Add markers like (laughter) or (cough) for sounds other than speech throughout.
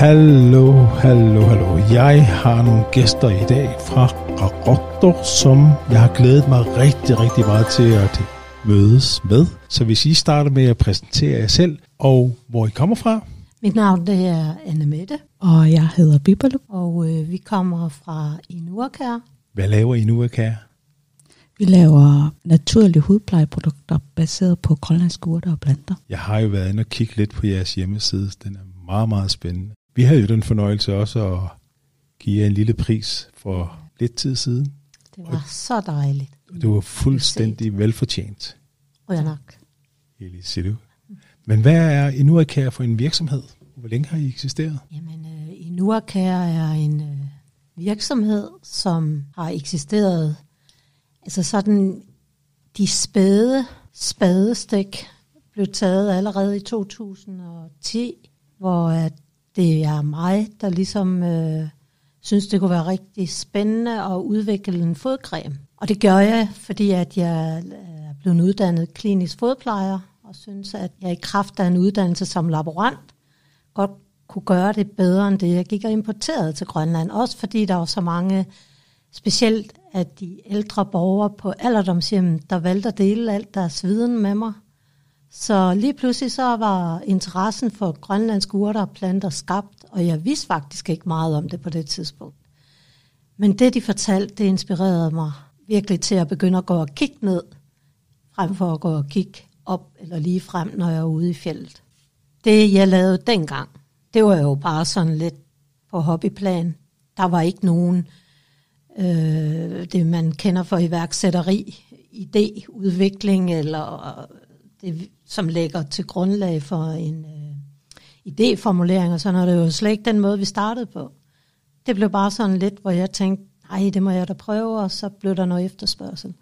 Hallo, hallo, hallo. Jeg har nogle gæster i dag fra Rarotto, som jeg har glædet mig rigtig, rigtig meget til at mødes med. Så hvis I starter med at præsentere jer selv, og hvor I kommer fra. Mit navn det er Anne Mette, Og jeg hedder Bibelu. og øh, vi kommer fra Inuakær. Hvad laver I nu, Akær? Vi laver naturlige hudplejeprodukter baseret på grønlandske urter og planter. Jeg har jo været inde og kigge lidt på jeres hjemmeside. Den er meget, meget spændende. Vi havde jo den fornøjelse også at give jer en lille pris for lidt tid siden. Det var så dejligt. Og det var fuldstændig velfortjent. Rønnak. Elis, siger du. Men hvad er Inuakær for en virksomhed? Hvor længe har I eksisteret? Jamen, øh, Inuakær er en øh, virksomhed, som har eksisteret, altså sådan de spæde spadestik blev taget allerede i 2010, hvor at det er mig, der ligesom øh, synes, det kunne være rigtig spændende at udvikle en fodcreme. Og det gør jeg, fordi at jeg øh, er blevet uddannet klinisk fodplejer, og synes, at jeg i kraft af en uddannelse som laborant godt kunne gøre det bedre end det, jeg gik og importerede til Grønland. Også fordi der var så mange, specielt at de ældre borgere på alderdomshjemmet, der valgte at dele alt deres viden med mig. Så lige pludselig så var interessen for grønlandske urter og planter skabt, og jeg vidste faktisk ikke meget om det på det tidspunkt. Men det, de fortalte, det inspirerede mig virkelig til at begynde at gå og kigge ned, frem for at gå og kigge op eller lige frem, når jeg er ude i fjellet. Det, jeg lavede dengang, det var jo bare sådan lidt på hobbyplan. Der var ikke nogen, øh, det man kender for iværksætteri, idéudvikling, eller det, som lægger til grundlag for en øh, idéformulering, og sådan noget. Det jo slet ikke den måde, vi startede på. Det blev bare sådan lidt, hvor jeg tænkte, nej, det må jeg da prøve, og så blev der noget efterspørgsel.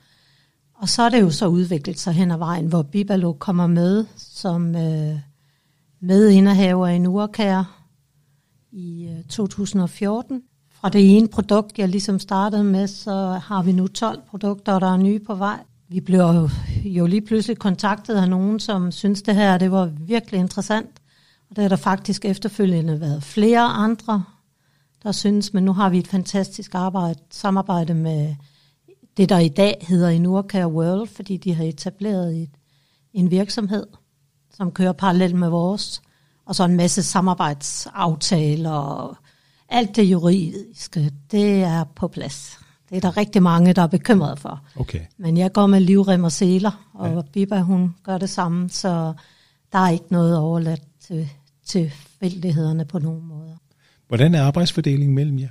Og så er det jo så udviklet sig hen ad vejen, hvor Bibalo kommer med som øh, medindehaver i Nordkær i øh, 2014. Fra det ene produkt, jeg ligesom startede med, så har vi nu 12 produkter, og der er nye på vej. Vi blev jo, jo lige pludselig kontaktet af nogen, som synes det her det var virkelig interessant. Og der er der faktisk efterfølgende været flere andre, der synes, men nu har vi et fantastisk arbejde, samarbejde med det, der i dag hedder Inurcare World, fordi de har etableret et, en virksomhed, som kører parallelt med vores, og så en masse samarbejdsaftaler og alt det juridiske, det er på plads. Det er der rigtig mange, der er bekymrede for. Okay. Men jeg går med livrem og seler, og ja. Biba hun gør det samme, så der er ikke noget overladt til, til fældighederne på nogen måder. Hvordan er arbejdsfordelingen mellem jer?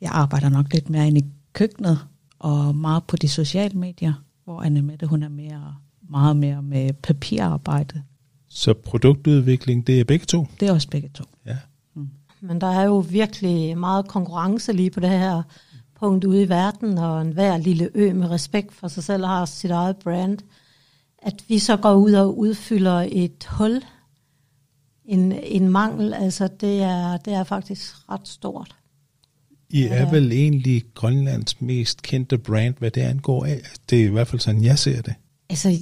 Jeg arbejder nok lidt mere inde i køkkenet og meget på de sociale medier, hvor Anne Mette, hun er mere, meget mere med papirarbejde. Så produktudvikling, det er begge to? Det er også begge to. Ja. Men der er jo virkelig meget konkurrence lige på det her punkt ude i verden, og en hver lille ø med respekt for sig selv har sit eget brand. At vi så går ud og udfylder et hul, en, en mangel, altså det er, det er faktisk ret stort. I er Ja. vel egentlig Grønlands mest kendte brand, hvad det angår af. Det er i hvert fald sådan, jeg ser det. Altså,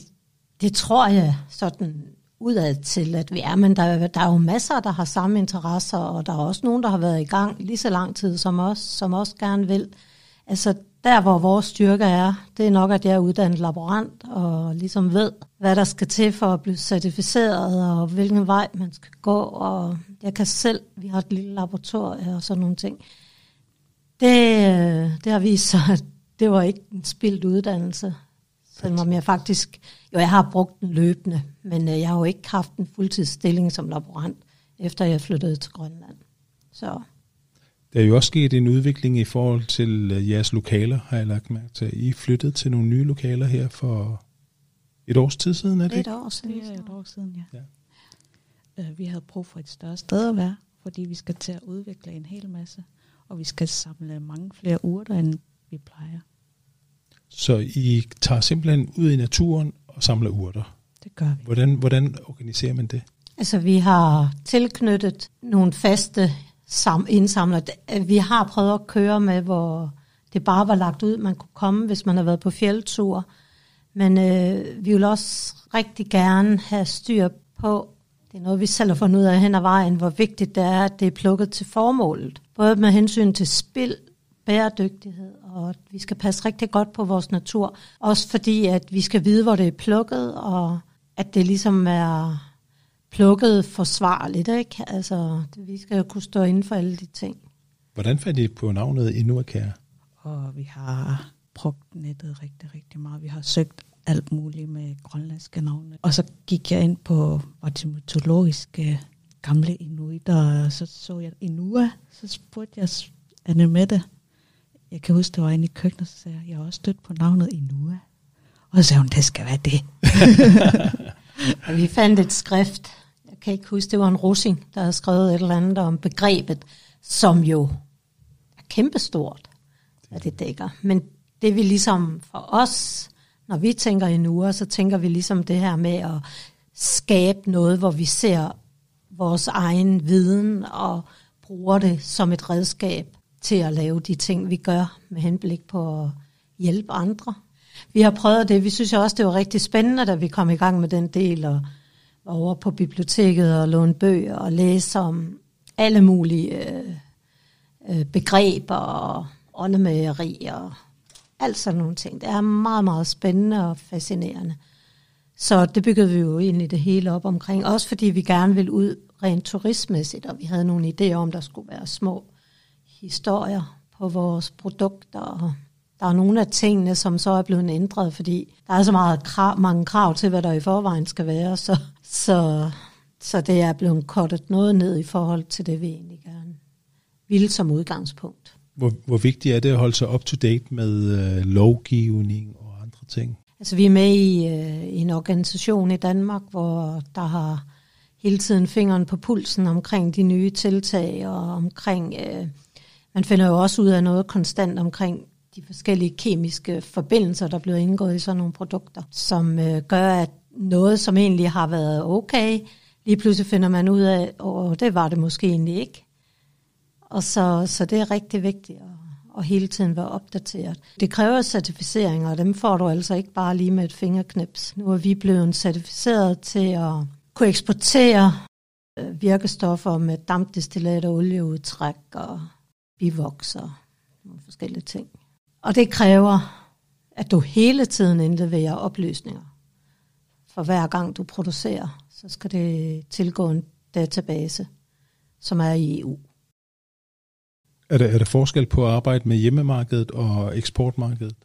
det tror jeg sådan udad til, at vi er, men der, der er jo masser, der har samme interesser, og der er også nogen, der har været i gang lige så lang tid som os, som også gerne vil. Altså, der hvor vores styrke er, det er nok, at jeg er uddannet laborant, og ligesom ved, hvad der skal til for at blive certificeret, og hvilken vej man skal gå, og jeg kan selv, vi har et lille laboratorium og sådan nogle ting. Det, øh, det har vist sig, at det var ikke en spildt uddannelse. Selvom jeg faktisk, jo jeg har brugt den løbende, men øh, jeg har jo ikke haft en fuldtidsstilling som laborant, efter jeg flyttede til Grønland. Så Der er jo også sket en udvikling i forhold til øh, jeres lokaler, har jeg lagt mærke til. I flyttet til nogle nye lokaler her for et års tid siden, er det er et år siden. Det er et år siden, ja. Ja. Øh, Vi havde brug for et større sted at være, fordi vi skal til at udvikle en hel masse, og vi skal samle mange flere urter, end vi plejer. Så I tager simpelthen ud i naturen og samler urter. Det gør vi. Hvordan, hvordan organiserer man det? Altså vi har tilknyttet nogle faste sam- indsamlere. Vi har prøvet at køre med, hvor det bare var lagt ud, man kunne komme, hvis man har været på fjeldtur. Men øh, vi vil også rigtig gerne have styr på, det er noget, vi selv har fundet ud af hen ad vejen, hvor vigtigt det er, at det er plukket til formålet. Både med hensyn til spil, bæredygtighed, og at vi skal passe rigtig godt på vores natur. Også fordi, at vi skal vide, hvor det er plukket, og at det ligesom er plukket forsvarligt. Ikke? Altså, vi skal jo kunne stå inden for alle de ting. Hvordan fandt I på navnet Inuakær? Og vi har brugt nettet rigtig, rigtig meget. Vi har søgt alt muligt med grønlandske navne. Og så gik jeg ind på etymologiske gamle inuiter, og så så jeg Inua. Så spurgte jeg Anne Mette, jeg kan huske, det var inde i køkkenet, så sagde jeg, jeg har også stødt på navnet Inua. Og så sagde hun, det skal være det. og (laughs) vi fandt et skrift, jeg kan ikke huske, det var en russing, der havde skrevet et eller andet om begrebet, som jo er kæmpestort, hvad det dækker. Men det vi ligesom for os, når vi tænker i nuer, så tænker vi ligesom det her med at skabe noget, hvor vi ser vores egen viden og bruger det som et redskab til at lave de ting, vi gør med henblik på at hjælpe andre. Vi har prøvet det. Vi synes også, det var rigtig spændende, da vi kom i gang med den del og var over på biblioteket og låne bøger og læse om alle mulige øh, øh, begreber og åndemageri og alt sådan nogle ting. Det er meget, meget spændende og fascinerende. Så det byggede vi jo egentlig det hele op omkring. Også fordi vi gerne ville ud rent turistmæssigt, og vi havde nogle idéer om, der skulle være små historier på vores produkter. Og der er nogle af tingene, som så er blevet ændret, fordi der er så meget krav, mange krav til, hvad der i forvejen skal være. Så, så, så det er blevet kortet noget ned i forhold til det, vi egentlig gerne ville som udgangspunkt. Hvor, hvor vigtigt er det at holde sig up to date med øh, lovgivning og andre ting? Altså vi er med i, øh, en organisation i Danmark, hvor der har hele tiden fingeren på pulsen omkring de nye tiltag og omkring, øh, man finder jo også ud af noget konstant omkring de forskellige kemiske forbindelser, der bliver indgået i sådan nogle produkter, som øh, gør, at noget, som egentlig har været okay, lige pludselig finder man ud af, at det var det måske egentlig ikke. Og så, så det er rigtig vigtigt at, at hele tiden være opdateret. Det kræver certificering, og dem får du altså ikke bare lige med et fingerknips. Nu er vi blevet certificeret til at kunne eksportere øh, virkestoffer med dampdestillat og olieudtræk og bivoks og nogle forskellige ting. Og det kræver, at du hele tiden indleverer oplysninger. For hver gang du producerer, så skal det tilgå en database, som er i EU. Er der, er der forskel på at arbejde med hjemmemarkedet og eksportmarkedet?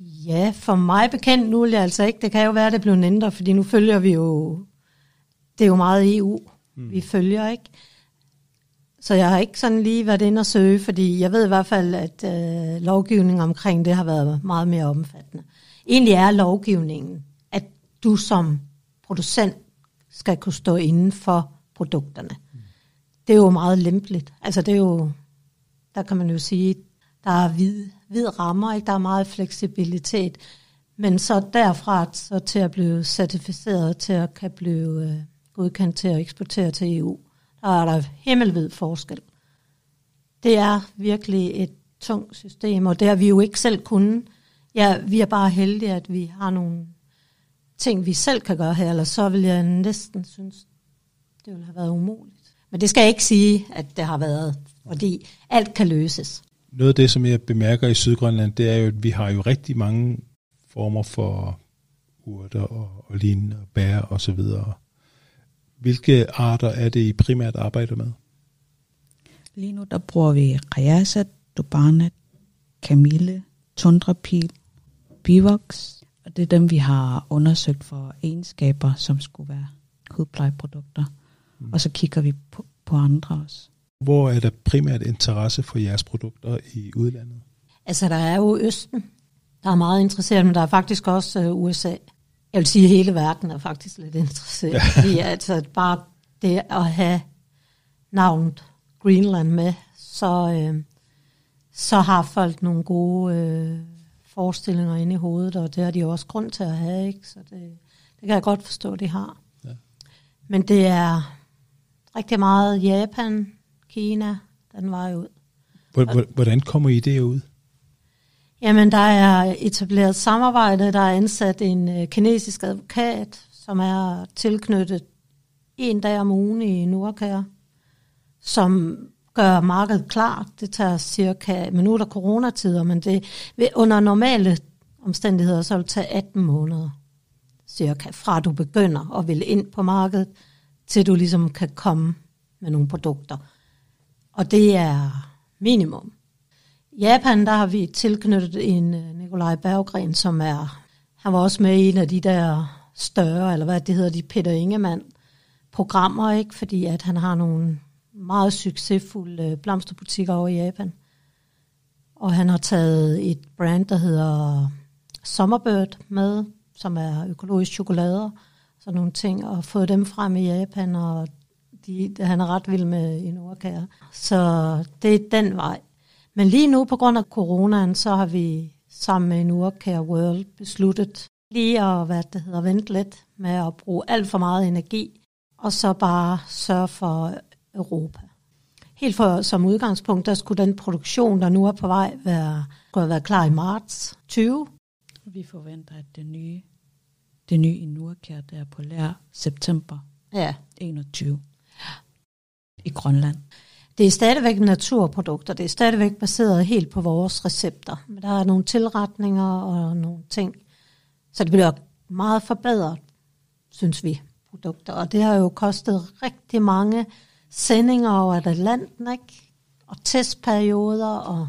Ja, for mig bekendt nu vil jeg altså ikke. Det kan jo være, at det bliver ændret, fordi nu følger vi jo, det er jo meget EU, mm. vi følger, ikke? Så jeg har ikke sådan lige været inde og søge, fordi jeg ved i hvert fald, at øh, lovgivningen omkring det har været meget mere omfattende. Egentlig er lovgivningen, at du som producent skal kunne stå inden for produkterne. Mm. Det er jo meget lempeligt. Altså det er jo, der kan man jo sige, der er hvid, hvid rammer, ikke? der er meget fleksibilitet. Men så derfra så til at blive certificeret til at kan blive øh, godkendt til at eksportere til EU, der er der himmelvid forskel. Det er virkelig et tungt system, og det har vi jo ikke selv kunnet. Ja, vi er bare heldige, at vi har nogle ting, vi selv kan gøre her, eller så vil jeg næsten synes, det ville have været umuligt. Men det skal jeg ikke sige, at det har været, fordi alt kan løses. Noget af det, som jeg bemærker i Sydgrønland, det er jo, at vi har jo rigtig mange former for urter og, og lignende, og bær og så videre. Hvilke arter er det, I primært arbejder med? Lige nu der bruger vi Rayasa, Dubanet, Kamille, Tundrapil, Bivox, og det er dem, vi har undersøgt for egenskaber, som skulle være hudplejeprodukter. Mm. Og så kigger vi på, på andre også. Hvor er der primært interesse for jeres produkter i udlandet? Altså, der er jo Østen, der er meget interesseret, men der er faktisk også øh, USA. Jeg vil sige, at hele verden er faktisk lidt interesseret. Ja. Fordi altså, bare det at have navnet Greenland med, så, øh, så har folk nogle gode øh, forestillinger inde i hovedet, og det har de også grund til at have. Ikke? Så det, det kan jeg godt forstå, de har. Ja. Men det er rigtig meget Japan, Kina, den vej ud. Hvordan kommer I det ud? Jamen, der er etableret samarbejde. Der er ansat en øh, kinesisk advokat, som er tilknyttet en dag om ugen i Nordkær, som gør markedet klar. Det tager cirka, men coronatider, men det, under normale omstændigheder, så vil tage 18 måneder cirka, fra du begynder at vil ind på markedet, til du ligesom kan komme med nogle produkter. Og det er minimum. Japan, der har vi tilknyttet en øh, Nikolaj Berggren, som er, han var også med i en af de der større, eller hvad det hedder, de Peter Ingemann programmer, ikke? fordi at han har nogle meget succesfulde øh, blomsterbutikker over i Japan. Og han har taget et brand, der hedder Summerbird med, som er økologisk chokolader, sådan nogle ting, og fået dem frem i Japan, og de, han er ret vild med i Nordkær. Så det er den vej. Men lige nu, på grund af coronaen, så har vi sammen med Nordkær World besluttet lige at hvad det hedder, vente lidt med at bruge alt for meget energi, og så bare sørge for Europa. Helt for, som udgangspunkt, der skulle den produktion, der nu er på vej, være, skulle være klar i marts 20. Vi forventer, at det nye, det nye i Nordkær, der er på lær september ja. 21 i Grønland. Det er stadigvæk naturprodukter. Det er stadigvæk baseret helt på vores recepter. Men der er nogle tilretninger og nogle ting. Så det bliver meget forbedret, synes vi, produkter. Og det har jo kostet rigtig mange sendinger over Atlanten, ikke? Og testperioder, og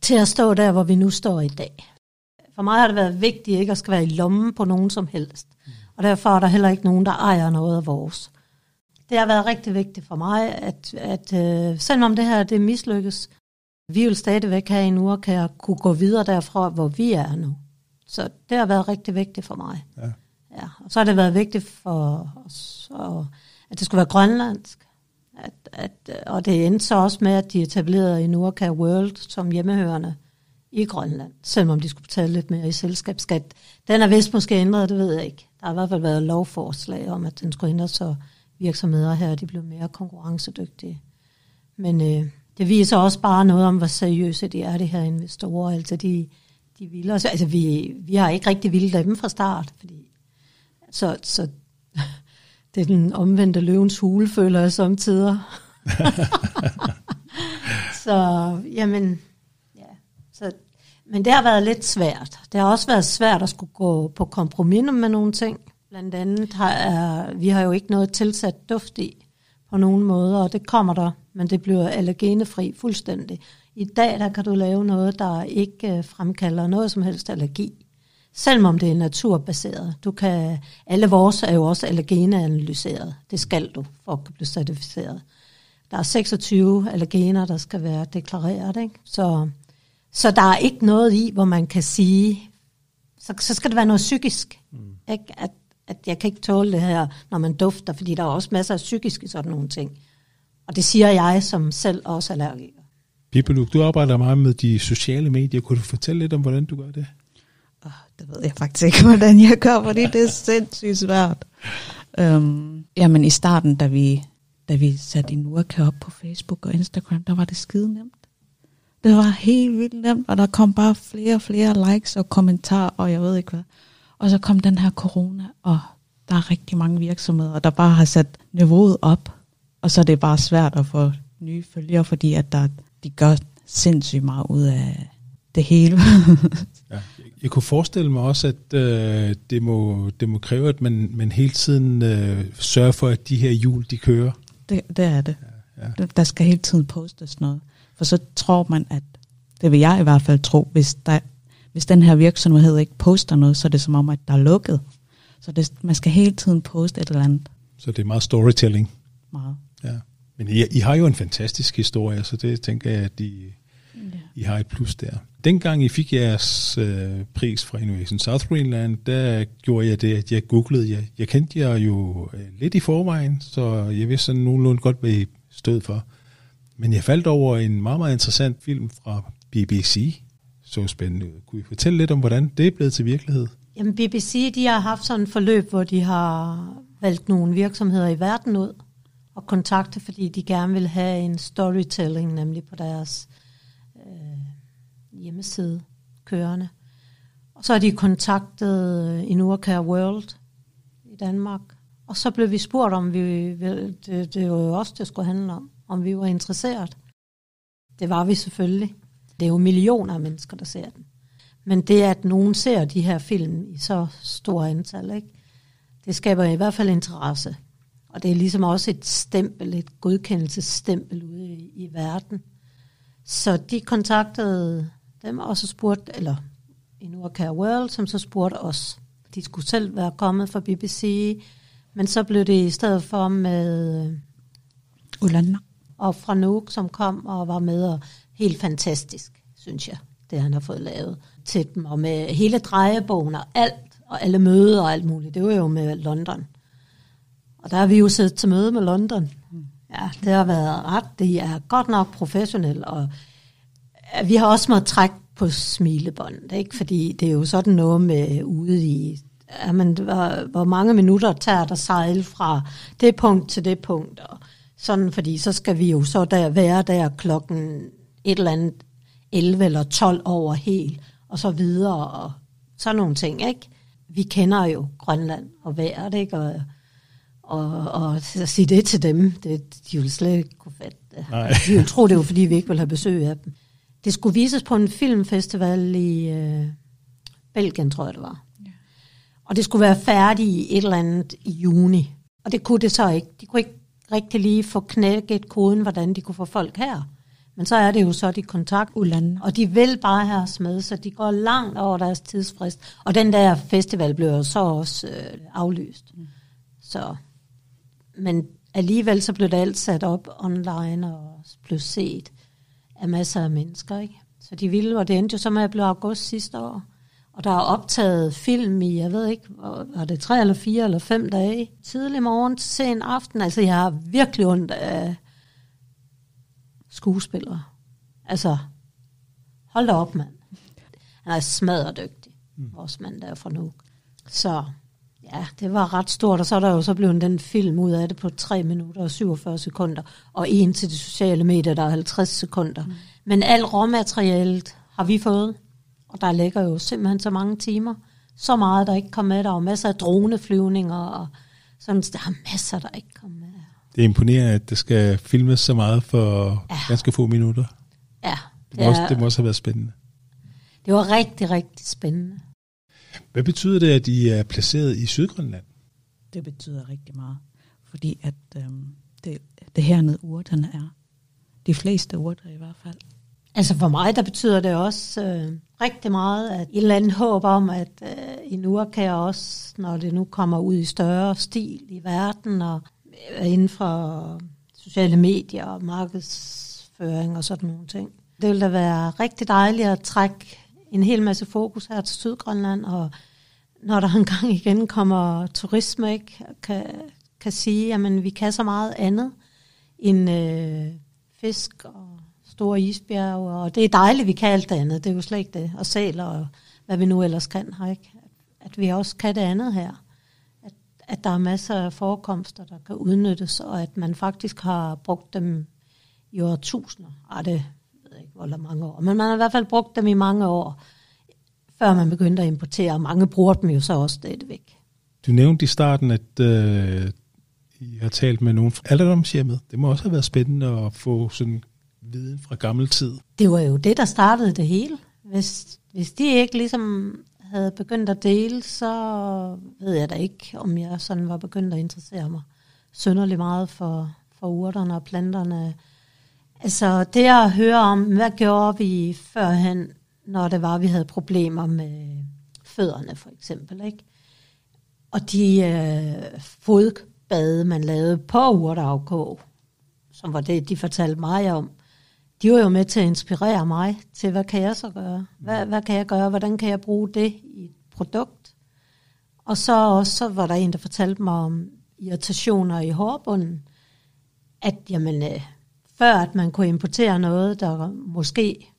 til at stå der, hvor vi nu står i dag. For mig har det været vigtigt ikke at skal være i lommen på nogen som helst. Og derfor er der heller ikke nogen, der ejer noget af vores. Det har været rigtig vigtigt for mig, at, at uh, selvom det her det mislykkes, vi vil stadigvæk have en uge, kan jeg kunne gå videre derfra, hvor vi er nu. Så det har været rigtig vigtigt for mig. Ja. Ja, og så har det været vigtigt for os, og, at det skulle være grønlandsk. At, at, og det endte så også med, at de etablerede en Urka World som hjemmehørende i Grønland, selvom de skulle betale lidt mere i selskabsskat. Den er vist måske ændret, det ved jeg ikke. Der har i hvert fald været lovforslag om, at den skulle ændres, så virksomheder her de blev mere konkurrencedygtige. Men øh, det viser også bare noget om, hvor seriøse de er, de her investorer. Altså de, de vil også, altså vi, vi har ikke rigtig ville dem fra start, fordi så, så (laughs) det er den omvendte løvens hule, føler jeg samtidig. (laughs) så, jamen, ja. Så, men det har været lidt svært. Det har også været svært at skulle gå på kompromis med nogle ting. Blandt andet har er, vi har jo ikke noget tilsat duft i på nogen måde, og det kommer der, men det bliver allergenefri fuldstændig. I dag der kan du lave noget, der ikke øh, fremkalder noget som helst allergi. Selvom det er naturbaseret. Du kan, alle vores er jo også allergeneanalyseret. Det skal du for at blive certificeret. Der er 26 allergener, der skal være deklareret. Ikke? Så, så der er ikke noget i, hvor man kan sige, så, så skal det være noget psykisk. Mm. Ikke? At, at jeg kan ikke tåle det her, når man dufter, fordi der er også masser af psykiske sådan nogle ting. Og det siger jeg, som selv også allergiker. Pipeluk, du arbejder meget med de sociale medier. Kunne du fortælle lidt om, hvordan du gør det? Oh, det ved jeg faktisk ikke, (laughs) hvordan jeg gør, fordi det er sindssygt svært. Um, jamen i starten, da vi, da vi satte en urke op på Facebook og Instagram, der var det skide nemt. Det var helt vildt nemt, og der kom bare flere og flere likes og kommentarer, og jeg ved ikke hvad. Og så kom den her corona, og der er rigtig mange virksomheder, der bare har sat niveauet op, og så er det bare svært at få nye følgere, fordi at der, de gør sindssygt meget ud af det hele. (laughs) ja, jeg kunne forestille mig også, at øh, det, må, det må kræve, at man, man hele tiden øh, sørger for, at de her hjul, de kører. Det, det er det. Ja, ja. Der skal hele tiden postes noget. For så tror man, at det vil jeg i hvert fald tro, hvis, der, hvis den her virksomhed ikke poster noget, så er det som om, at der er lukket. Så det, man skal hele tiden poste et eller andet. Så det er meget storytelling. Meget. Ja. Men I, I har jo en fantastisk historie, så det tænker jeg, at I, ja. I har et plus der. Dengang I fik jeres øh, pris fra Innovation South Greenland, der gjorde jeg det, at jeg googlede jer. Jeg kendte jer jo øh, lidt i forvejen, så jeg vidste sådan nogenlunde godt, hvad I stod for. Men jeg faldt over en meget, meget interessant film fra BBC. Så spændende ud. Kunne I fortælle lidt om, hvordan det er blevet til virkelighed? Jamen BBC, de har haft sådan et forløb, hvor de har valgt nogle virksomheder i verden ud og kontakte, fordi de gerne vil have en storytelling, nemlig på deres øh, hjemmeside kørende. Og så har de kontaktet øh, Inuaka World i Danmark, Og så blev vi spurgt, om vi, det, det var jo også, det skulle handle om, om vi var interesseret. Det var vi selvfølgelig. Det er jo millioner af mennesker, der ser den. Men det, at nogen ser de her film i så stor antal, ikke? det skaber i hvert fald interesse. Og det er ligesom også et stempel, et godkendelsesstempel ude i, i verden. Så de kontaktede dem og så spurgte, eller i Nordkær World, som så spurgte os. De skulle selv være kommet fra BBC, men så blev det i stedet for med øh, Ulander. og fra Nuuk, som kom og var med, og helt fantastisk, synes jeg, det han har fået lavet til dem, og med hele drejebogen og alt, og alle møder og alt muligt. Det var jo med London. Og der har vi jo siddet til møde med London. Ja, det har været ret. Det er godt nok professionelt, og vi har også måttet trække på smilebåndet, ikke? fordi det er jo sådan noget med ude i, jamen, hvor, hvor mange minutter tager der sejl fra det punkt til det punkt, og sådan, fordi så skal vi jo så der være der klokken et eller andet 11 eller 12 over helt, og så videre, og sådan nogle ting, ikke? Vi kender jo Grønland og vejret, ikke? Og, og, og at sige det til dem, det, de ville slet ikke kunne fatte det. Nej. De ville tro, det var, fordi vi ikke ville have besøg af dem. Det skulle vises på en filmfestival i øh, Belgien, tror jeg det var. Ja. Og det skulle være færdigt i et eller andet i juni. Og det kunne det så ikke. De kunne ikke rigtig lige få knækket koden, hvordan de kunne få folk her. Men så er det jo så, de kontakt Uland. og de vil bare have os med, så de går langt over deres tidsfrist. Og den der festival blev jo så også øh, aflyst. Mm. Så, men alligevel så blev det alt sat op online og blev set af masser af mennesker. Ikke? Så de ville, og det endte jo så med at blive august sidste år. Og der er optaget film i, jeg ved ikke, var det tre eller fire eller fem dage. Tidlig morgen til sen aften. Altså, jeg har virkelig ondt af skuespillere. Altså, hold da op, mand. Han er smadredygtig, mm. vores mand der er fra Nuuk. Så ja, det var ret stort, og så er der jo så blevet den film ud af det på 3 minutter og 47 sekunder, og en til de sociale medier, der er 50 sekunder. Mm. Men alt råmaterialet har vi fået, og der ligger jo simpelthen så mange timer. Så meget, der ikke kom med. Der er masser af droneflyvninger, og sådan, der er masser, der ikke kom. Det er imponerende, at det skal filmes så meget for ja. ganske få minutter. Ja, det, må også, det må også have været spændende. Det var rigtig, rigtig spændende. Hvad betyder det, at I er placeret i Sydgrønland? Det betyder rigtig meget, fordi at øhm, det, det hernede urterne er. De fleste urter i hvert fald. Altså for mig, der betyder det også øh, rigtig meget, at et eller andet håb om, at øh, i nu kan jeg også, når det nu kommer ud i større stil i verden, og inden for sociale medier og markedsføring og sådan nogle ting. Det vil da være rigtig dejligt at trække en hel masse fokus her til Sydgrønland, og når der (laughs) engang igen kommer turisme, ikke, kan, kan sige, at vi kan så meget andet end øh, fisk og store isbjerge, og det er dejligt, vi kan alt det andet, det er jo slet ikke det, og sæler og hvad vi nu ellers kan her, ikke? At vi også kan det andet her. At, der er masser af forekomster, der kan udnyttes, og at man faktisk har brugt dem i årtusinder. Ej, det ved jeg ikke, hvor mange år, men man har i hvert fald brugt dem i mange år, før man begyndte at importere, og mange bruger dem jo så også stadigvæk. Du nævnte i starten, at øh, I har talt med nogen fra alderdomshjemmet. Det må også have været spændende at få sådan viden fra gammel tid. Det var jo det, der startede det hele. Hvis, hvis de ikke ligesom havde begyndt at dele, så ved jeg da ikke, om jeg sådan var begyndt at interessere mig sønderlig meget for, for urterne og planterne. Altså det at høre om, hvad gjorde vi førhen, når det var, vi havde problemer med fødderne for eksempel, ikke? Og de øh, fodbade, man lavede på urteafkog, som var det, de fortalte mig om, de var jo med til at inspirere mig til, hvad kan jeg så gøre? Hvad, hvad kan jeg gøre? Hvordan kan jeg bruge det i et produkt? Og så også så var der en, der fortalte mig om irritationer i hårbunden, at jamen, øh, før at man kunne importere noget, der måske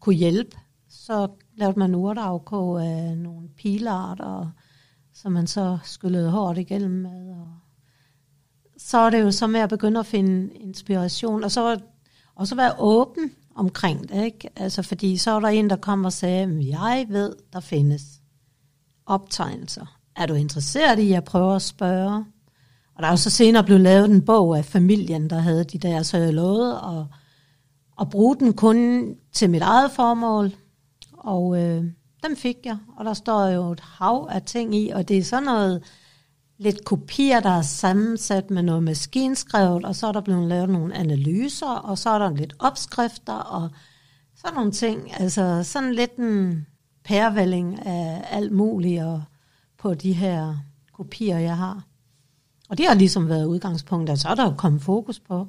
kunne hjælpe, så lavede man urteafkog af nogle pilarter, som man så skyllede hårdt igennem med. Og så er det jo så med at begynde at finde inspiration. Og så var og så være åben omkring det, ikke? Altså, fordi så er der en, der kommer og sagde, jeg ved, der findes optegnelser. Er du interesseret i at prøve at spørge? Og der er jo så senere blevet lavet en bog af familien, der havde de der, så jeg lovede at, at bruge den kun til mit eget formål. Og øh, dem fik jeg, og der står jo et hav af ting i, og det er sådan noget lidt kopier, der er sammensat med noget maskinskrevet, og så er der blevet lavet nogle analyser, og så er der lidt opskrifter, og sådan nogle ting. Altså sådan lidt en pærevælling af alt muligt og på de her kopier, jeg har. Og det har ligesom været udgangspunktet, og så er der jo kommet fokus på,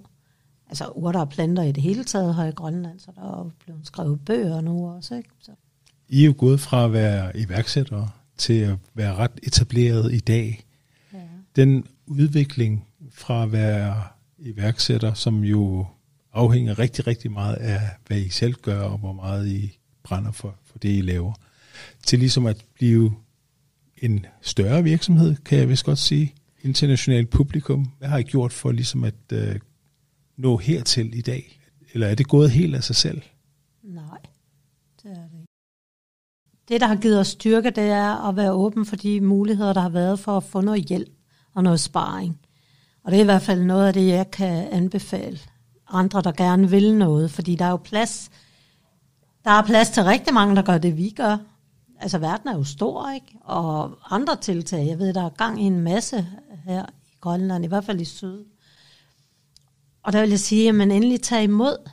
altså urter og planter i det hele taget her i Grønland, så der er jo blevet skrevet bøger nu også, ikke? Så. I er jo gået fra at være iværksætter til at være ret etableret i dag. Den udvikling fra at være iværksætter, som jo afhænger rigtig, rigtig meget af, hvad I selv gør, og hvor meget I brænder for, for det, I laver, til ligesom at blive en større virksomhed, kan jeg vist godt sige, internationalt publikum. Hvad har I gjort for ligesom at øh, nå hertil i dag? Eller er det gået helt af sig selv? Nej, det er det ikke. Det, der har givet os styrke, det er at være åben for de muligheder, der har været for at få noget hjælp og noget sparring. Og det er i hvert fald noget af det, jeg kan anbefale andre, der gerne vil noget, fordi der er jo plads, der er plads til rigtig mange, der gør det, vi gør. Altså, verden er jo stor, ikke? Og andre tiltag, jeg ved, der er gang i en masse her i Grønland, i hvert fald i syd. Og der vil jeg sige, at man endelig tager imod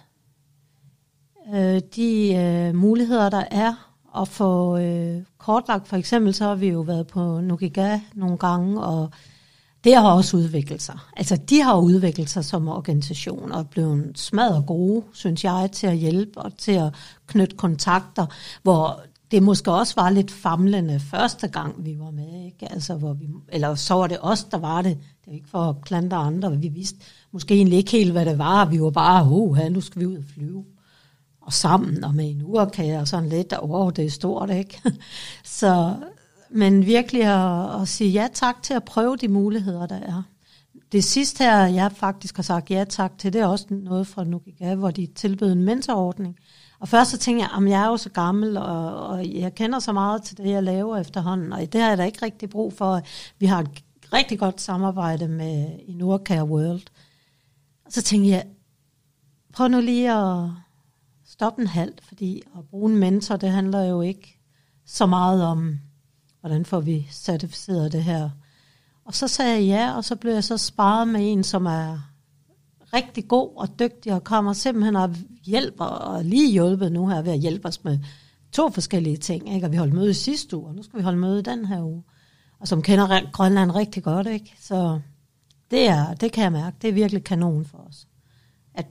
øh, de øh, muligheder, der er, at få øh, kortlagt. For eksempel så har vi jo været på Nukiga nogle gange, og det har også udviklet sig. Altså, de har udviklet sig som organisation og blevet smadret gode, synes jeg, til at hjælpe og til at knytte kontakter, hvor det måske også var lidt famlende første gang, vi var med. Ikke? Altså, hvor vi, eller så var det os, der var det. Det er ikke for at klandre andre. Vi vidste måske egentlig ikke helt, hvad det var. Vi var bare, oh, nu skal vi ud og flyve. Og sammen og med en urkage og sådan lidt, og oh, det er stort, ikke? (laughs) så, men virkelig at, at sige ja tak til at prøve de muligheder, der er. Det sidste her, jeg faktisk har sagt ja tak til, det er også noget fra Nukiga, hvor de tilbød en mentorordning. Og først så tænkte jeg, at jeg er jo så gammel, og, og jeg kender så meget til det, jeg laver efterhånden, og det har jeg da ikke rigtig brug for. Vi har et rigtig godt samarbejde med i Nordcare World. Og så tænkte jeg, prøv nu lige at stoppe en halv, fordi at bruge en mentor, det handler jo ikke så meget om, hvordan får vi certificeret det her. Og så sagde jeg ja, og så blev jeg så sparet med en, som er rigtig god og dygtig, og kommer simpelthen og hjælper, og lige hjulpet nu her ved at hjælpe os med to forskellige ting. Ikke? Og vi holdt møde i sidste uge, og nu skal vi holde møde den her uge. Og som kender Grønland rigtig godt, ikke? Så det, er, det kan jeg mærke, det er virkelig kanon for os. At,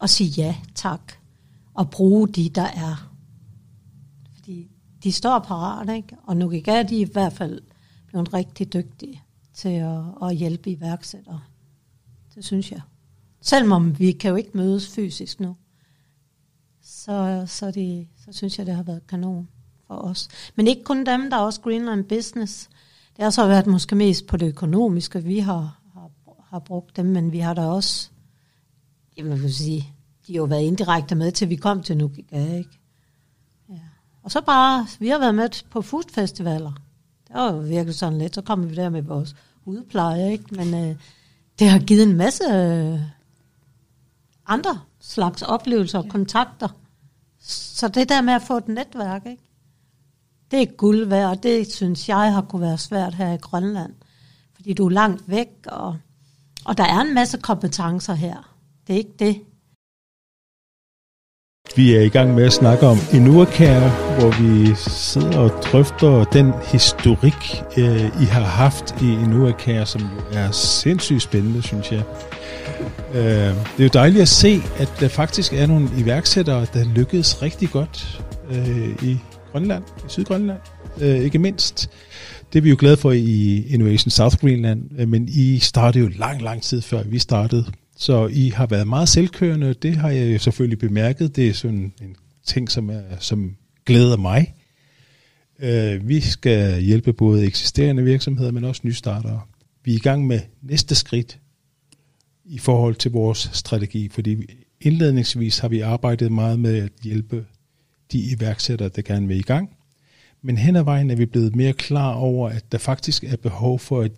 at sige ja, tak, og bruge de, der er. De står parat, ikke? Og nu er de i hvert fald blevet rigtig dygtige til at, at hjælpe iværksættere. Det synes jeg. Selvom vi kan jo ikke mødes fysisk nu, så, så, det, så synes jeg, det har været kanon for os. Men ikke kun dem, der er også Greenland Business. Det har så været måske mest på det økonomiske, vi har, har, har brugt dem, men vi har da også, jeg vil sige, de har jo været indirekte med, til vi kom til Nukiga, ikke? Og så bare, vi har været med på foodfestivaler. Det var jo virkelig sådan lidt, så kom vi der med vores udpleje, ikke? Men øh, det har givet en masse øh, andre slags oplevelser og kontakter. Så det der med at få et netværk, ikke? det er guld værd, og det synes jeg har kunne være svært her i Grønland. Fordi du er langt væk, og, og der er en masse kompetencer her. Det er ikke det. Vi er i gang med at snakke om Inuakær, hvor vi sidder og drøfter den historik, øh, I har haft i Inuakær, som er sindssygt spændende, synes jeg. Øh, det er jo dejligt at se, at der faktisk er nogle iværksættere, der lykkedes rigtig godt øh, i Grønland, i Sydgrønland, øh, ikke mindst. Det er vi jo glade for i Innovation South Greenland, øh, men I startede jo lang, lang tid før vi startede. Så I har været meget selvkørende, det har jeg jo selvfølgelig bemærket. Det er sådan en ting, som, er, som glæder mig. Øh, vi skal hjælpe både eksisterende virksomheder, men også nystartere. Vi er i gang med næste skridt i forhold til vores strategi, fordi indledningsvis har vi arbejdet meget med at hjælpe de iværksættere, der gerne vil i gang. Men hen ad vejen er vi blevet mere klar over, at der faktisk er behov for at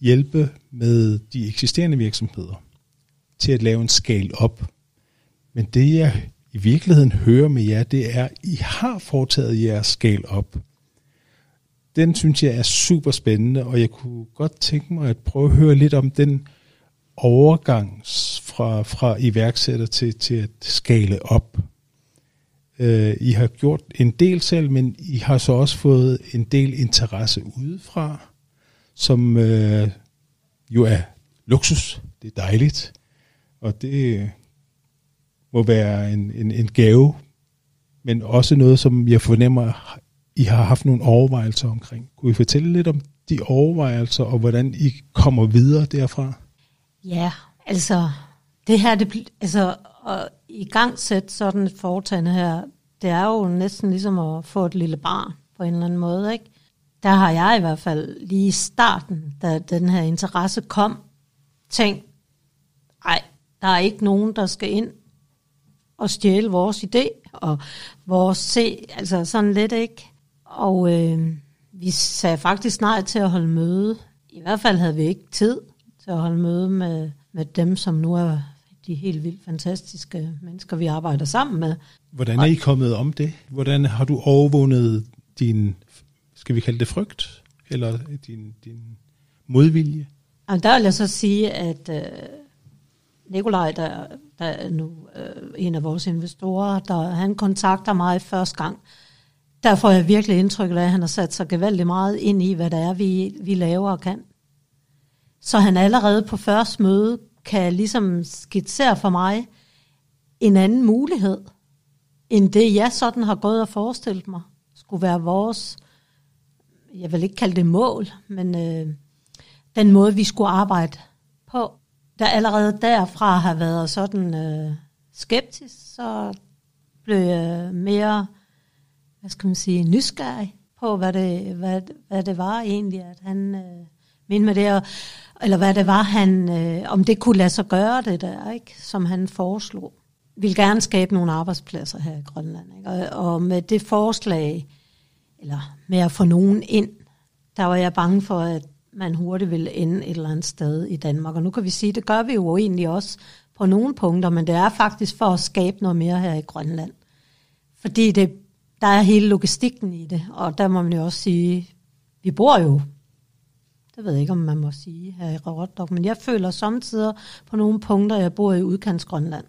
hjælpe med de eksisterende virksomheder til at lave en scale op. Men det jeg i virkeligheden hører med jer, det er, at I har foretaget jeres scale op. Den synes jeg er super spændende, og jeg kunne godt tænke mig at prøve at høre lidt om den overgang fra, fra iværksætter til, til at skale op. Øh, I har gjort en del selv, men I har så også fået en del interesse udefra, som øh, jo er luksus. Det er dejligt. Og det må være en, en, en gave, men også noget, som jeg fornemmer, I har haft nogle overvejelser omkring. Kunne I fortælle lidt om de overvejelser, og hvordan I kommer videre derfra? Ja, altså det her, det, altså at i gang sætte sådan et foretagende her, det er jo næsten ligesom at få et lille barn på en eller anden måde, ikke? Der har jeg i hvert fald lige i starten, da den her interesse kom, tænkt, ej, der er ikke nogen, der skal ind og stjæle vores idé, og vores se, altså sådan lidt ikke. Og øh, vi sagde faktisk nej til at holde møde. I hvert fald havde vi ikke tid til at holde møde med, med dem, som nu er de helt vildt fantastiske mennesker, vi arbejder sammen med. Hvordan er I kommet om det? Hvordan har du overvundet din, skal vi kalde det frygt, eller din, din modvilje? Og der vil jeg så sige, at øh, Nikolaj, der, der er nu øh, en af vores investorer, der, han kontakter mig første gang. Der får jeg virkelig indtryk af, at han har sat sig gevaldigt meget ind i, hvad det er, vi, vi laver og kan. Så han allerede på første møde kan ligesom skitsere for mig en anden mulighed, end det jeg sådan har gået og forestillet mig, skulle være vores, jeg vil ikke kalde det mål, men øh, den måde, vi skulle arbejde på der allerede derfra har været sådan øh, skeptisk, så blev jeg mere, hvad skal man sige, nysgerrig på, hvad det, hvad, hvad det var egentlig, at han øh, mente med det, og, eller hvad det var, han, øh, om det kunne lade sig gøre det der, ikke, som han foreslog. Vil gerne skabe nogle arbejdspladser her i Grønland. Ikke? Og, og med det forslag, eller med at få nogen ind, der var jeg bange for, at man hurtigt vil ende et eller andet sted i Danmark. Og nu kan vi sige, det gør vi jo egentlig også på nogle punkter, men det er faktisk for at skabe noget mere her i Grønland. Fordi det, der er hele logistikken i det, og der må man jo også sige, vi bor jo, det ved jeg ikke, om man må sige her i Rotterdam, men jeg føler samtidig på nogle punkter, jeg bor i udkantsgrønland.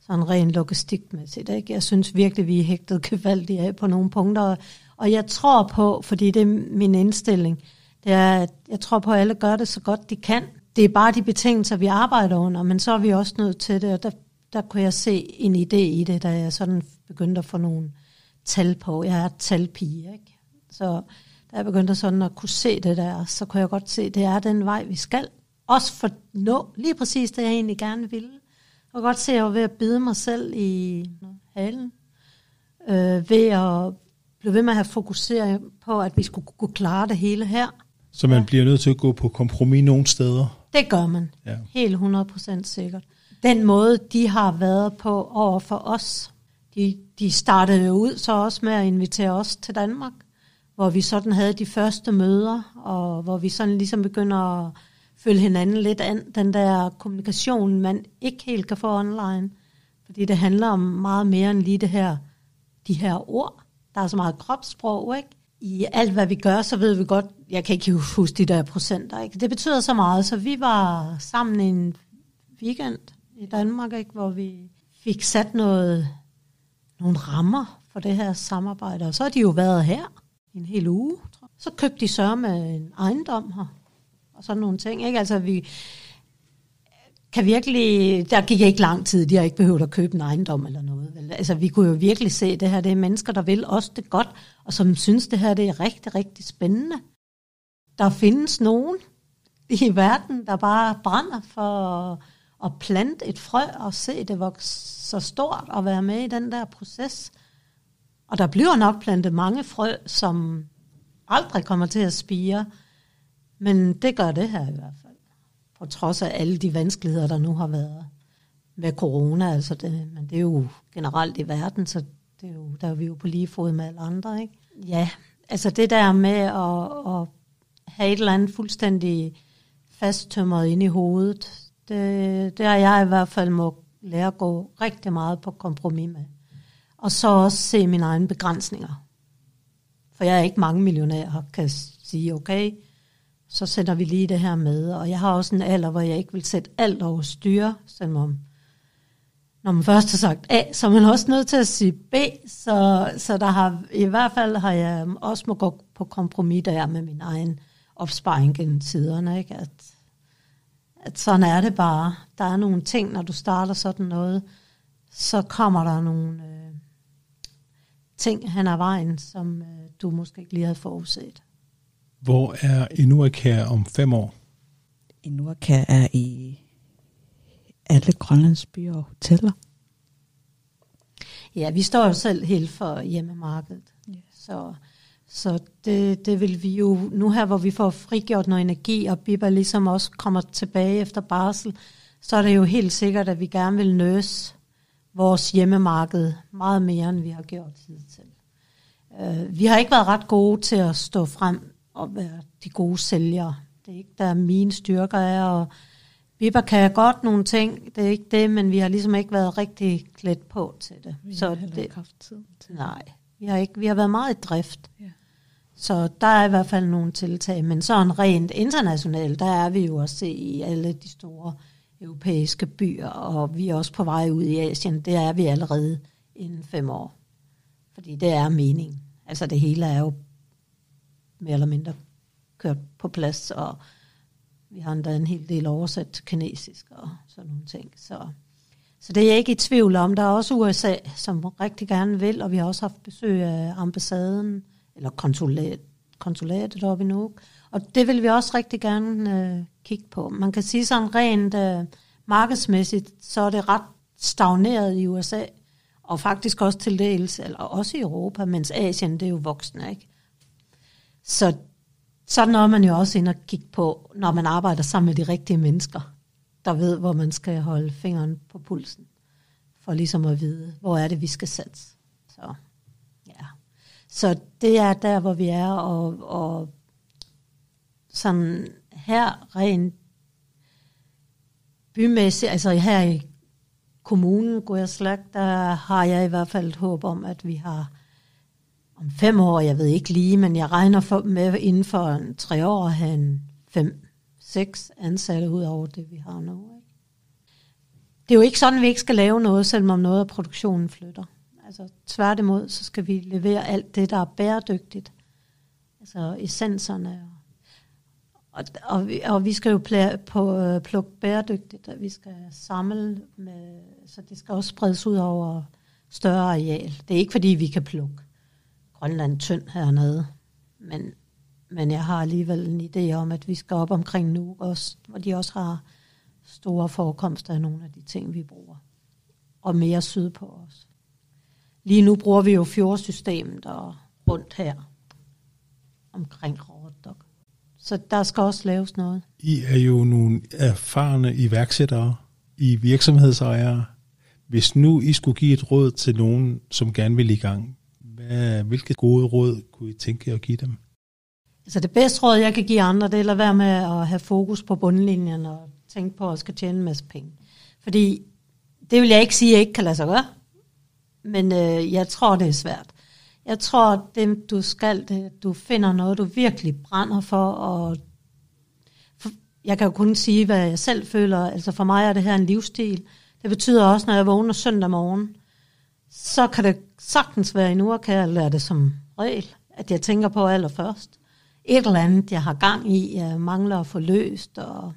Sådan rent logistikmæssigt. Ikke? Jeg synes virkelig, vi er hægtet gevaldigt af på nogle punkter, og jeg tror på, fordi det er min indstilling, Ja, jeg tror på, at alle gør det så godt de kan. Det er bare de betingelser, vi arbejder under, men så er vi også nødt til det, og der, der kunne jeg se en idé i det, da jeg sådan begyndte at få nogle tal på. Jeg er talpige, ikke? Så da jeg begyndte sådan at kunne se det der, så kunne jeg godt se, at det er den vej, vi skal. Også for nå lige præcis det, jeg egentlig gerne ville. Jeg godt se, at jeg var ved at bide mig selv i halen. Øh, ved at blive ved med at have fokuseret på, at vi skulle kunne klare det hele her. Så man ja. bliver nødt til at gå på kompromis nogle steder? Det gør man. Ja. Helt 100% sikkert. Den måde, de har været på over for os, de, de startede jo ud så også med at invitere os til Danmark, hvor vi sådan havde de første møder, og hvor vi sådan ligesom begynder at følge hinanden lidt an, den der kommunikation, man ikke helt kan få online. Fordi det handler om meget mere end lige det her, de her ord. Der er så meget kropssprog, ikke? I alt, hvad vi gør, så ved vi godt, jeg kan ikke huske de der procenter. Ikke? Det betyder så meget, så vi var sammen en weekend i Danmark, ikke? hvor vi fik sat noget, nogle rammer for det her samarbejde, og så har de jo været her en hel uge. Tror jeg. Så købte de så en ejendom her, og sådan nogle ting. Ikke? Altså, vi, kan virkelig, der gik ikke lang tid, de har ikke behøvet at købe en ejendom eller noget. Vel? Altså, vi kunne jo virkelig se, at det her det er mennesker, der vil også det godt, og som synes, det her det er rigtig, rigtig spændende. Der findes nogen i verden, der bare brænder for at plante et frø og se det vokse så stort og være med i den der proces. Og der bliver nok plantet mange frø, som aldrig kommer til at spire, men det gør det her i hvert fald på trods af alle de vanskeligheder, der nu har været med corona. Altså det, men det er jo generelt i verden, så det er jo, der er vi jo på lige fod med alle andre. Ikke? Ja, altså det der med at, at have et eller andet fuldstændig fasttømret ind i hovedet. Det, det har jeg i hvert fald må lære at gå rigtig meget på kompromis med. Og så også se mine egne begrænsninger. For jeg er ikke mange millionærer, kan sige, okay, så sætter vi lige det her med. Og jeg har også en alder, hvor jeg ikke vil sætte alt over styre, selvom når man først har sagt A, så er man også nødt til at sige B. Så, så der har, i hvert fald har jeg også må gå på kompromis der med min egen opsparing gennem tiderne. Ikke? At, at sådan er det bare. Der er nogle ting, når du starter sådan noget, så kommer der nogle øh, ting hen ad vejen, som øh, du måske ikke lige havde forudset. Hvor er Inuaka om fem år? Inuaka er i alle Grønlands byer og hoteller. Ja, vi står jo selv helt for hjemmemarkedet. Yeah. Så, så det, det vil vi jo, nu her hvor vi får frigjort noget energi, og Bibba ligesom også kommer tilbage efter barsel, så er det jo helt sikkert, at vi gerne vil nøse vores hjemmemarked meget mere, end vi har gjort tid til. Uh, vi har ikke været ret gode til at stå frem og være de gode sælgere. Det er ikke der mine styrker er, og Bibber kan godt nogle ting, det er ikke det, men vi har ligesom ikke været rigtig klædt på til det. Vi så har det, ikke haft tid til Nej, vi har, ikke, vi har været meget i drift. Ja. Så der er i hvert fald nogle tiltag, men sådan rent internationalt, der er vi jo også i alle de store europæiske byer, og vi er også på vej ud i Asien. Det er vi allerede inden fem år. Fordi det er meningen. Altså det hele er jo mere eller mindre kørt på plads, og vi har endda en hel del oversat til kinesisk og sådan nogle ting. Så, så det er jeg ikke i tvivl om. Der er også USA, som rigtig gerne vil, og vi har også haft besøg af ambassaden, eller konsulat, konsulatet oppe i Nuuk. Og det vil vi også rigtig gerne øh, kigge på. Man kan sige sådan rent øh, markedsmæssigt, så er det ret stagneret i USA, og faktisk også til dels, eller også i Europa, mens Asien, det er jo voksne, ikke? Så sådan er man jo også ind og kigge på, når man arbejder sammen med de rigtige mennesker, der ved, hvor man skal holde fingeren på pulsen, for ligesom at vide, hvor er det, vi skal satse. Så, ja. Så det er der, hvor vi er, og, og sådan her rent bymæssigt, altså her i kommunen, Guerslag, der har jeg i hvert fald et håb om, at vi har om fem år, jeg ved ikke lige, men jeg regner for, med inden for en, tre år at have en fem, seks ansatte ud over det, vi har nu. Ikke? Det er jo ikke sådan, at vi ikke skal lave noget, selvom noget af produktionen flytter. Altså tværtimod, så skal vi levere alt det, der er bæredygtigt. Altså essenserne. Og, og, vi, og vi skal jo pl- på, øh, plukke bæredygtigt, og vi skal samle, med, så det skal også spredes ud over større areal. Det er ikke, fordi vi kan plukke Grønland tynd hernede. Men, men jeg har alligevel en idé om, at vi skal op omkring nu, også, hvor de også har store forekomster af nogle af de ting, vi bruger. Og mere syd på os. Lige nu bruger vi jo fjordsystemet og rundt her omkring Rådok. Så der skal også laves noget. I er jo nogle erfarne iværksættere, i virksomhedsejere. Hvis nu I skulle give et råd til nogen, som gerne vil i gang, hvad, hvilke gode råd kunne I tænke jer at give dem? Altså det bedste råd, jeg kan give andre, det er at lade være med at have fokus på bundlinjen og tænke på, at jeg skal tjene en masse penge. Fordi det vil jeg ikke sige, at jeg ikke kan lade sig gøre. Men øh, jeg tror, det er svært. Jeg tror, det du skal, det, du finder noget, du virkelig brænder for, og for, jeg kan jo kun sige, hvad jeg selv føler. Altså for mig er det her en livsstil. Det betyder også, når jeg vågner søndag morgen, så kan det sagtens være en uge, kan jeg lære det som regel, at jeg tænker på allerførst. Et eller andet, jeg har gang i, jeg mangler at få løst. Og,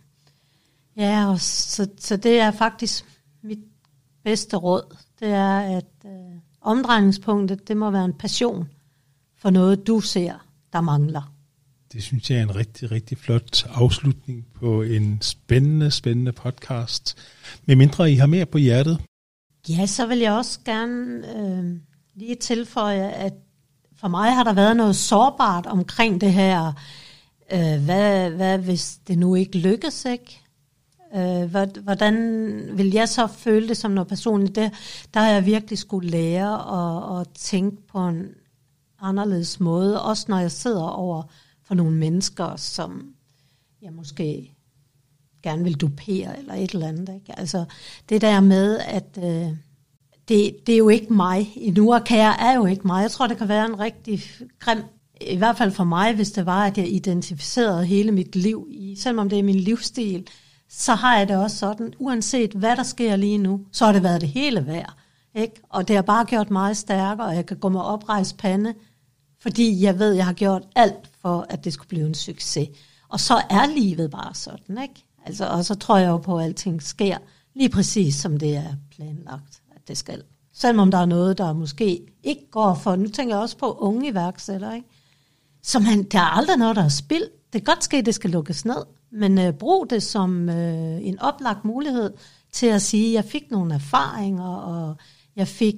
ja, og så, så det er faktisk mit bedste råd. Det er, at øh, omdrejningspunktet, det må være en passion for noget, du ser, der mangler. Det synes jeg er en rigtig, rigtig flot afslutning på en spændende, spændende podcast. Med mindre I har mere på hjertet, Ja, så vil jeg også gerne øh, lige tilføje, at for mig har der været noget sårbart omkring det her. Øh, hvad, hvad hvis det nu ikke lykkes, ikke? Øh, hvordan vil jeg så føle det som noget personligt? Der, der har jeg virkelig skulle lære at, at tænke på en anderledes måde, også når jeg sidder over for nogle mennesker, som jeg måske gerne vil dupere eller et eller andet. Ikke? Altså det der med, at øh, det, det er jo ikke mig. endnu, og kære er jo ikke mig. Jeg tror, det kan være en rigtig grim, i hvert fald for mig, hvis det var, at jeg identificerede hele mit liv i, selvom det er min livsstil, så har jeg det også sådan, uanset hvad der sker lige nu, så har det været det hele værd. Ikke? Og det har bare gjort mig stærkere, og jeg kan gå med oprejst pande, fordi jeg ved, at jeg har gjort alt for, at det skulle blive en succes. Og så er livet bare sådan, ikke? Altså, og så tror jeg jo på, at alting sker lige præcis, som det er planlagt, at det skal. Selvom der er noget, der måske ikke går for, nu tænker jeg også på unge iværksættere, ikke? Så man, der er aldrig noget, der er spild. Det kan godt ske, at det skal lukkes ned, men øh, brug det som øh, en oplagt mulighed til at sige, at jeg fik nogle erfaringer, og jeg fik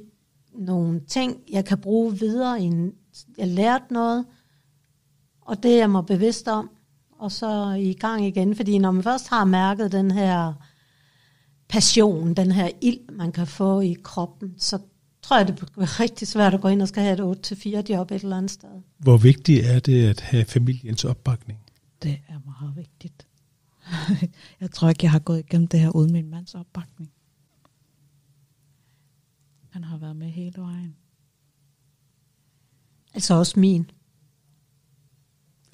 nogle ting, jeg kan bruge videre. I en, jeg lærte noget, og det er jeg mig bevidst om, og så i gang igen. Fordi når man først har mærket den her passion, den her ild, man kan få i kroppen, så tror jeg, det bliver rigtig svært at gå ind og skal have et 8-4 job et eller andet sted. Hvor vigtigt er det at have familiens opbakning? Det er meget vigtigt. (laughs) jeg tror ikke, jeg har gået igennem det her uden min mands opbakning. Han har været med hele vejen. Altså også min.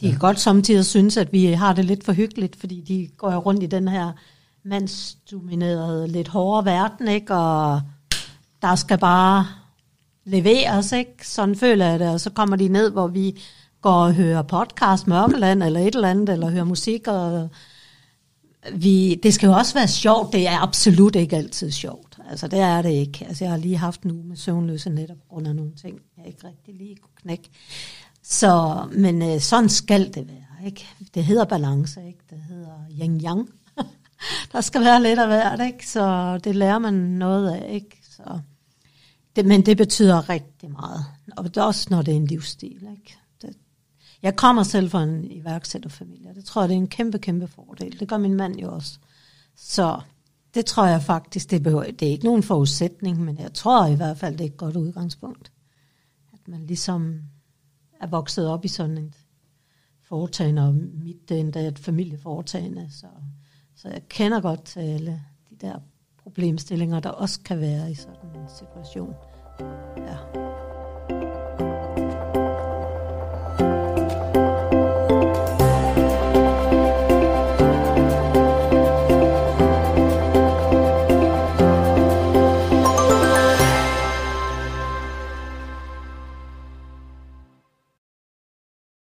De kan ja. godt samtidig synes, at vi har det lidt for hyggeligt, fordi de går rundt i den her mandsdominerede, lidt hårde verden, ikke? og der skal bare leveres, ikke? Sådan føler jeg det, og så kommer de ned, hvor vi går og hører podcast Mørkeland, eller et eller andet, eller hører musik, og vi, det skal jo også være sjovt, det er absolut ikke altid sjovt. Altså det er det ikke. Altså jeg har lige haft nu med søvnløse netop på grund af nogle ting, jeg ikke rigtig lige kunne knække. Så, men øh, sådan skal det være, ikke? Det hedder balance, ikke? Det hedder yin-yang. (laughs) der skal være lidt af hvert, ikke? Så det lærer man noget af, ikke? Så, det, men det betyder rigtig meget. Og det er også, når det er en livsstil, ikke? Det, jeg kommer selv fra en iværksætterfamilie. Det tror jeg, det er en kæmpe, kæmpe fordel. Det gør min mand jo også. Så det tror jeg faktisk, det, behøver, det er ikke nogen forudsætning, men jeg tror i hvert fald, det er et godt udgangspunkt. At man ligesom er vokset op i sådan et foretagende, og mit det er endda et familieforetagende, så, så jeg kender godt til alle de der problemstillinger, der også kan være i sådan en situation. Ja.